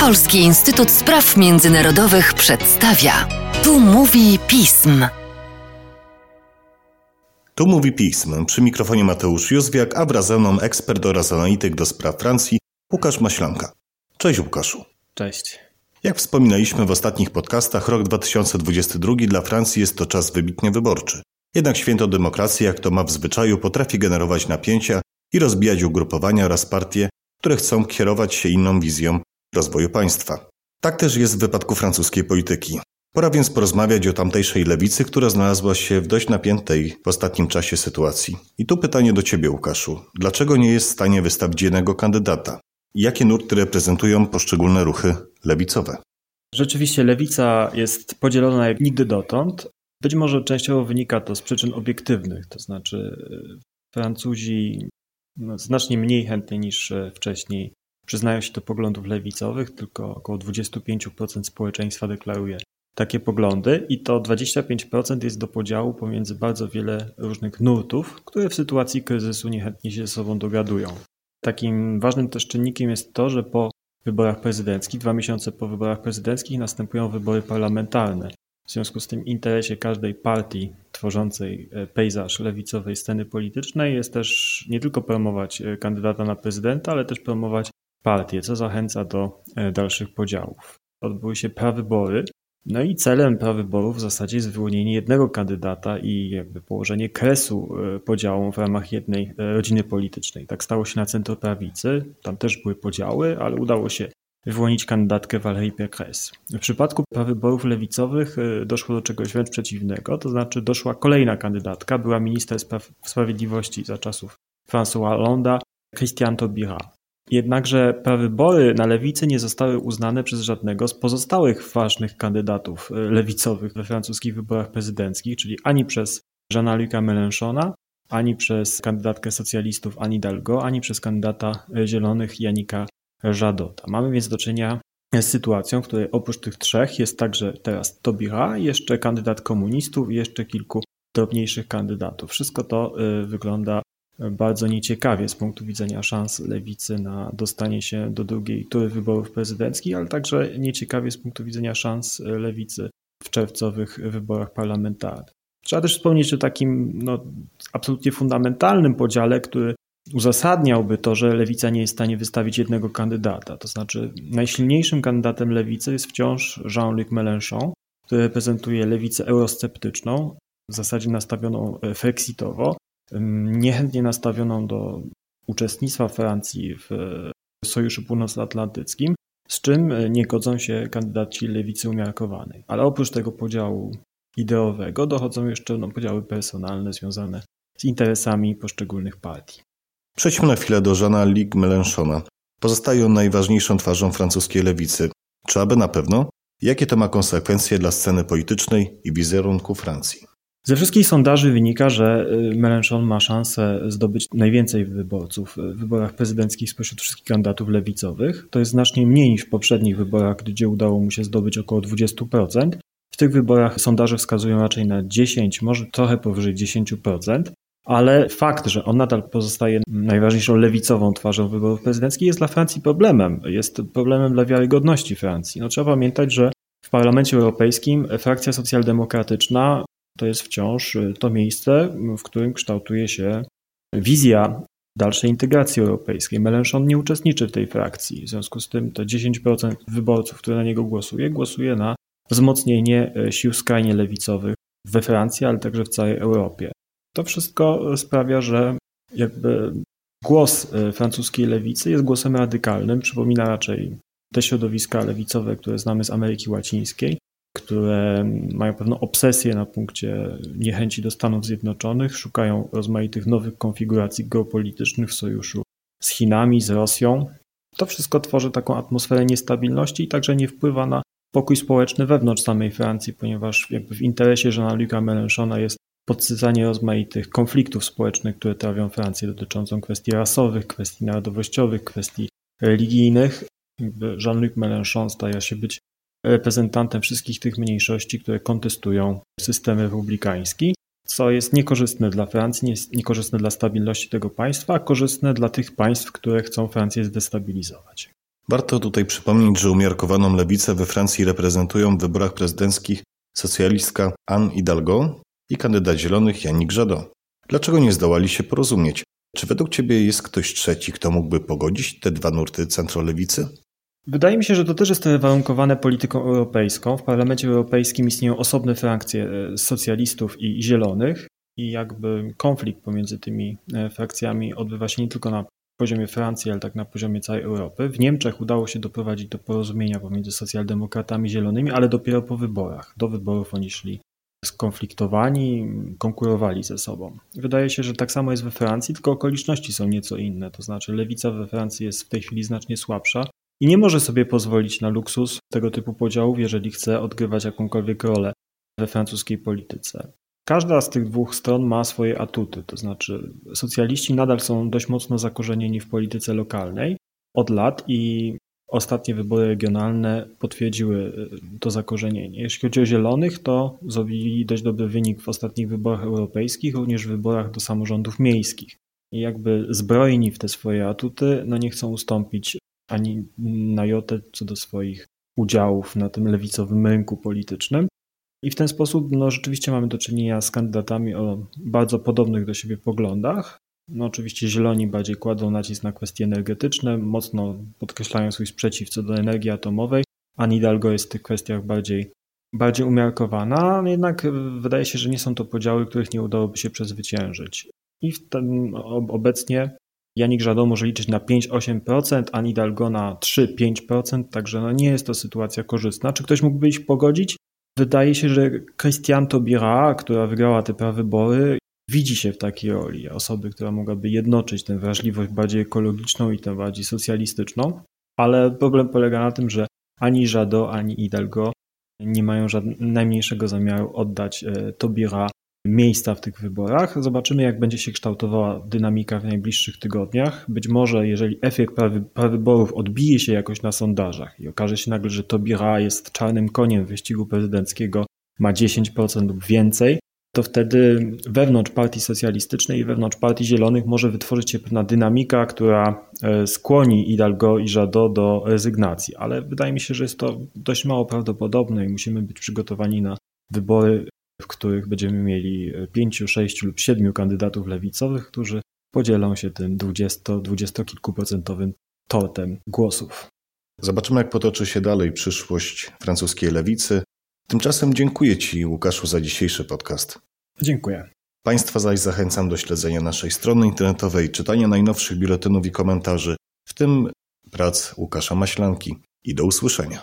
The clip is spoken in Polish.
Polski Instytut Spraw Międzynarodowych przedstawia. Tu mówi pism. Tu mówi pism. Przy mikrofonie Mateusz Józwiak, a wraz ze mną ekspert oraz analityk do spraw Francji Łukasz Maślanka. Cześć Łukaszu. Cześć. Jak wspominaliśmy w ostatnich podcastach, rok 2022 dla Francji jest to czas wybitnie wyborczy. Jednak święto demokracji, jak to ma w zwyczaju, potrafi generować napięcia i rozbijać ugrupowania oraz partie, które chcą kierować się inną wizją rozwoju państwa. Tak też jest w wypadku francuskiej polityki. Pora więc porozmawiać o tamtejszej lewicy, która znalazła się w dość napiętej w ostatnim czasie sytuacji. I tu pytanie do Ciebie, Łukaszu. Dlaczego nie jest w stanie wystawić jednego kandydata? Jakie nurty reprezentują poszczególne ruchy lewicowe? Rzeczywiście lewica jest podzielona jak nigdy dotąd. Być może częściowo wynika to z przyczyn obiektywnych, to znaczy e, Francuzi no, znacznie mniej chętnie niż e, wcześniej przyznają się do poglądów lewicowych, tylko około 25% społeczeństwa deklaruje takie poglądy i to 25% jest do podziału pomiędzy bardzo wiele różnych nurtów, które w sytuacji kryzysu niechętnie się ze sobą dogadują. Takim ważnym też czynnikiem jest to, że po wyborach prezydenckich, dwa miesiące po wyborach prezydenckich następują wybory parlamentarne. W związku z tym interesie każdej partii tworzącej e, pejzaż lewicowej sceny politycznej jest też nie tylko promować e, kandydata na prezydenta, ale też promować partię, co zachęca do e, dalszych podziałów. Odbyły się prawybory, no i celem prawyborów w zasadzie jest wyłonienie jednego kandydata i jakby położenie kresu podziałom w ramach jednej rodziny politycznej. Tak stało się na centroprawicy, tam też były podziały, ale udało się wyłonić kandydatkę Valérie Pécresse. W przypadku wyborów lewicowych doszło do czegoś wręcz przeciwnego, to znaczy doszła kolejna kandydatka, była minister spraw sprawiedliwości za czasów François Hollanda, Christiane Taubira. Jednakże prawybory na lewicy nie zostały uznane przez żadnego z pozostałych ważnych kandydatów y, lewicowych we francuskich wyborach prezydenckich, czyli ani przez Jeana-Luca Mélenchona, ani przez kandydatkę socjalistów Annie Dalgo, ani przez kandydata y, Zielonych Janika Żadota. Mamy więc do czynienia z sytuacją, w której oprócz tych trzech jest także teraz Tobira, jeszcze kandydat komunistów i jeszcze kilku drobniejszych kandydatów. Wszystko to y, wygląda bardzo nieciekawie z punktu widzenia szans lewicy na dostanie się do drugiej tury wyborów prezydenckich, ale także nieciekawie z punktu widzenia szans lewicy w czerwcowych wyborach parlamentarnych. Trzeba też wspomnieć o takim no, absolutnie fundamentalnym podziale, który uzasadniałby to, że lewica nie jest w stanie wystawić jednego kandydata. To znaczy, najsilniejszym kandydatem lewicy jest wciąż Jean-Luc Mélenchon, który reprezentuje lewicę eurosceptyczną, w zasadzie nastawioną e, frexitowo, niechętnie nastawioną do uczestnictwa Francji w Sojuszu Północnoatlantyckim, z czym e, nie godzą się kandydaci lewicy umiarkowanej. Ale oprócz tego podziału ideowego dochodzą jeszcze no, podziały personalne związane z interesami poszczególnych partii. Przejdźmy na chwilę do Jeana Luc Mélenchona. Pozostaje on najważniejszą twarzą francuskiej lewicy. Czy aby na pewno? Jakie to ma konsekwencje dla sceny politycznej i wizerunku Francji? Ze wszystkich sondaży wynika, że y, Mélenchon ma szansę zdobyć najwięcej wyborców w wyborach prezydenckich spośród wszystkich kandydatów lewicowych. To jest znacznie mniej niż w poprzednich wyborach, gdzie udało mu się zdobyć około 20%. W tych wyborach sondaże wskazują raczej na 10, może trochę powyżej 10% ale fakt, że on nadal pozostaje najważniejszą lewicową twarzą wyborów prezydenckich jest dla Francji problemem. Jest problemem dla wiarygodności Francji. No, trzeba pamiętać, że w Parlamencie Europejskim frakcja socjaldemokratyczna to jest wciąż to miejsce, w którym kształtuje się wizja dalszej integracji europejskiej. Mélenchon nie uczestniczy w tej frakcji. W związku z tym te 10% wyborców, które na niego głosuje, głosuje na wzmocnienie sił skrajnie lewicowych we Francji, ale także w całej Europie. To wszystko sprawia, że jakby głos francuskiej lewicy jest głosem radykalnym, przypomina raczej te środowiska lewicowe, które znamy z Ameryki Łacińskiej, które mają pewną obsesję na punkcie niechęci do Stanów Zjednoczonych, szukają rozmaitych nowych konfiguracji geopolitycznych w sojuszu z Chinami, z Rosją. To wszystko tworzy taką atmosferę niestabilności i także nie wpływa na pokój społeczny wewnątrz samej Francji, ponieważ jakby w interesie Jeana-Luca Mélenchona jest podsycanie rozmaitych konfliktów społecznych, które trawią Francję, dotyczącą kwestii rasowych, kwestii narodowościowych, kwestii religijnych. Jean-Luc Mélenchon staje się być reprezentantem wszystkich tych mniejszości, które kontestują system republikański, co jest niekorzystne dla Francji, jest niekorzystne dla stabilności tego państwa, a korzystne dla tych państw, które chcą Francję zdestabilizować. Warto tutaj przypomnieć, że umiarkowaną lewicę we Francji reprezentują w wyborach prezydenckich socjalistka Anne Hidalgo i kandydat zielonych Yannick Jadot. Dlaczego nie zdołali się porozumieć? Czy według Ciebie jest ktoś trzeci, kto mógłby pogodzić te dwa nurty centrolewicy? Wydaje mi się, że to też jest warunkowane polityką europejską. W Parlamencie Europejskim istnieją osobne frakcje e, socjalistów i zielonych i jakby konflikt pomiędzy tymi e, frakcjami odbywa się nie tylko na poziomie Francji, ale tak na poziomie całej Europy. W Niemczech udało się doprowadzić do porozumienia pomiędzy socjaldemokratami i zielonymi, ale dopiero po wyborach. Do wyborów oni szli skonfliktowani, konkurowali ze sobą. Wydaje się, że tak samo jest we Francji, tylko okoliczności są nieco inne. To znaczy, lewica we Francji jest w tej chwili znacznie słabsza i nie może sobie pozwolić na luksus tego typu podziałów, jeżeli chce odgrywać jakąkolwiek rolę we francuskiej polityce. Każda z tych dwóch stron ma swoje atuty, to znaczy socjaliści nadal są dość mocno zakorzenieni w polityce lokalnej od lat i ostatnie wybory regionalne potwierdziły y, to zakorzenienie. Jeśli chodzi o zielonych, to zrobili dość dobry wynik w ostatnich wyborach europejskich, również w wyborach do samorządów miejskich. I jakby zbrojni w te swoje atuty, no nie chcą ustąpić ani na jotę co do swoich udziałów na tym lewicowym rynku politycznym. I w ten sposób no, rzeczywiście mamy do czynienia z kandydatami o bardzo podobnych do siebie poglądach. No, oczywiście zieloni bardziej kładą nacisk na kwestie energetyczne, mocno podkreślają swój sprzeciw co do energii atomowej, a Nidalgo jest w tych kwestiach bardziej, bardziej umiarkowana, jednak wydaje się, że nie są to podziały, których nie udałoby się przezwyciężyć. I w tym obecnie Janik Żado może liczyć na 5-8%, a Nidalgo na 3-5%, także no nie jest to sytuacja korzystna. Czy ktoś mógłby ich pogodzić? Wydaje się, że Christian Taubira, która wygrała te prawybory, widzi się w takiej roli osoby, która mogłaby jednoczyć tę wrażliwość bardziej ekologiczną i tę bardziej socjalistyczną, ale problem polega na tym, że ani Żado, ani Hidalgo nie mają żadnego, najmniejszego zamiaru oddać e, Tobira miejsca w tych wyborach. Zobaczymy, jak będzie się kształtowała dynamika w najbliższych tygodniach. Być może, jeżeli efekt prawyborów odbije się jakoś na sondażach i okaże się nagle, że Tobira jest czarnym koniem wyścigu prezydenckiego, ma 10% lub więcej, to wtedy wewnątrz partii socjalistycznej i wewnątrz partii zielonych może wytworzyć się pewna dynamika, która e, skłoni Hidalgo i Jadot do rezygnacji. Ale wydaje mi się, że jest to dość mało prawdopodobne i musimy być przygotowani na wybory w których będziemy mieli pięciu, sześciu lub siedmiu kandydatów lewicowych, którzy podzielą się tym 20 kilkuprocentowym tortem głosów. Zobaczymy, jak potoczy się dalej przyszłość francuskiej lewicy. Tymczasem dziękuję Ci, Łukaszu, za dzisiejszy podcast. Dziękuję. Państwa zaś zachęcam do śledzenia naszej strony internetowej, czytania najnowszych biuletynów i komentarzy, w tym prac Łukasza Maślanki. I do usłyszenia.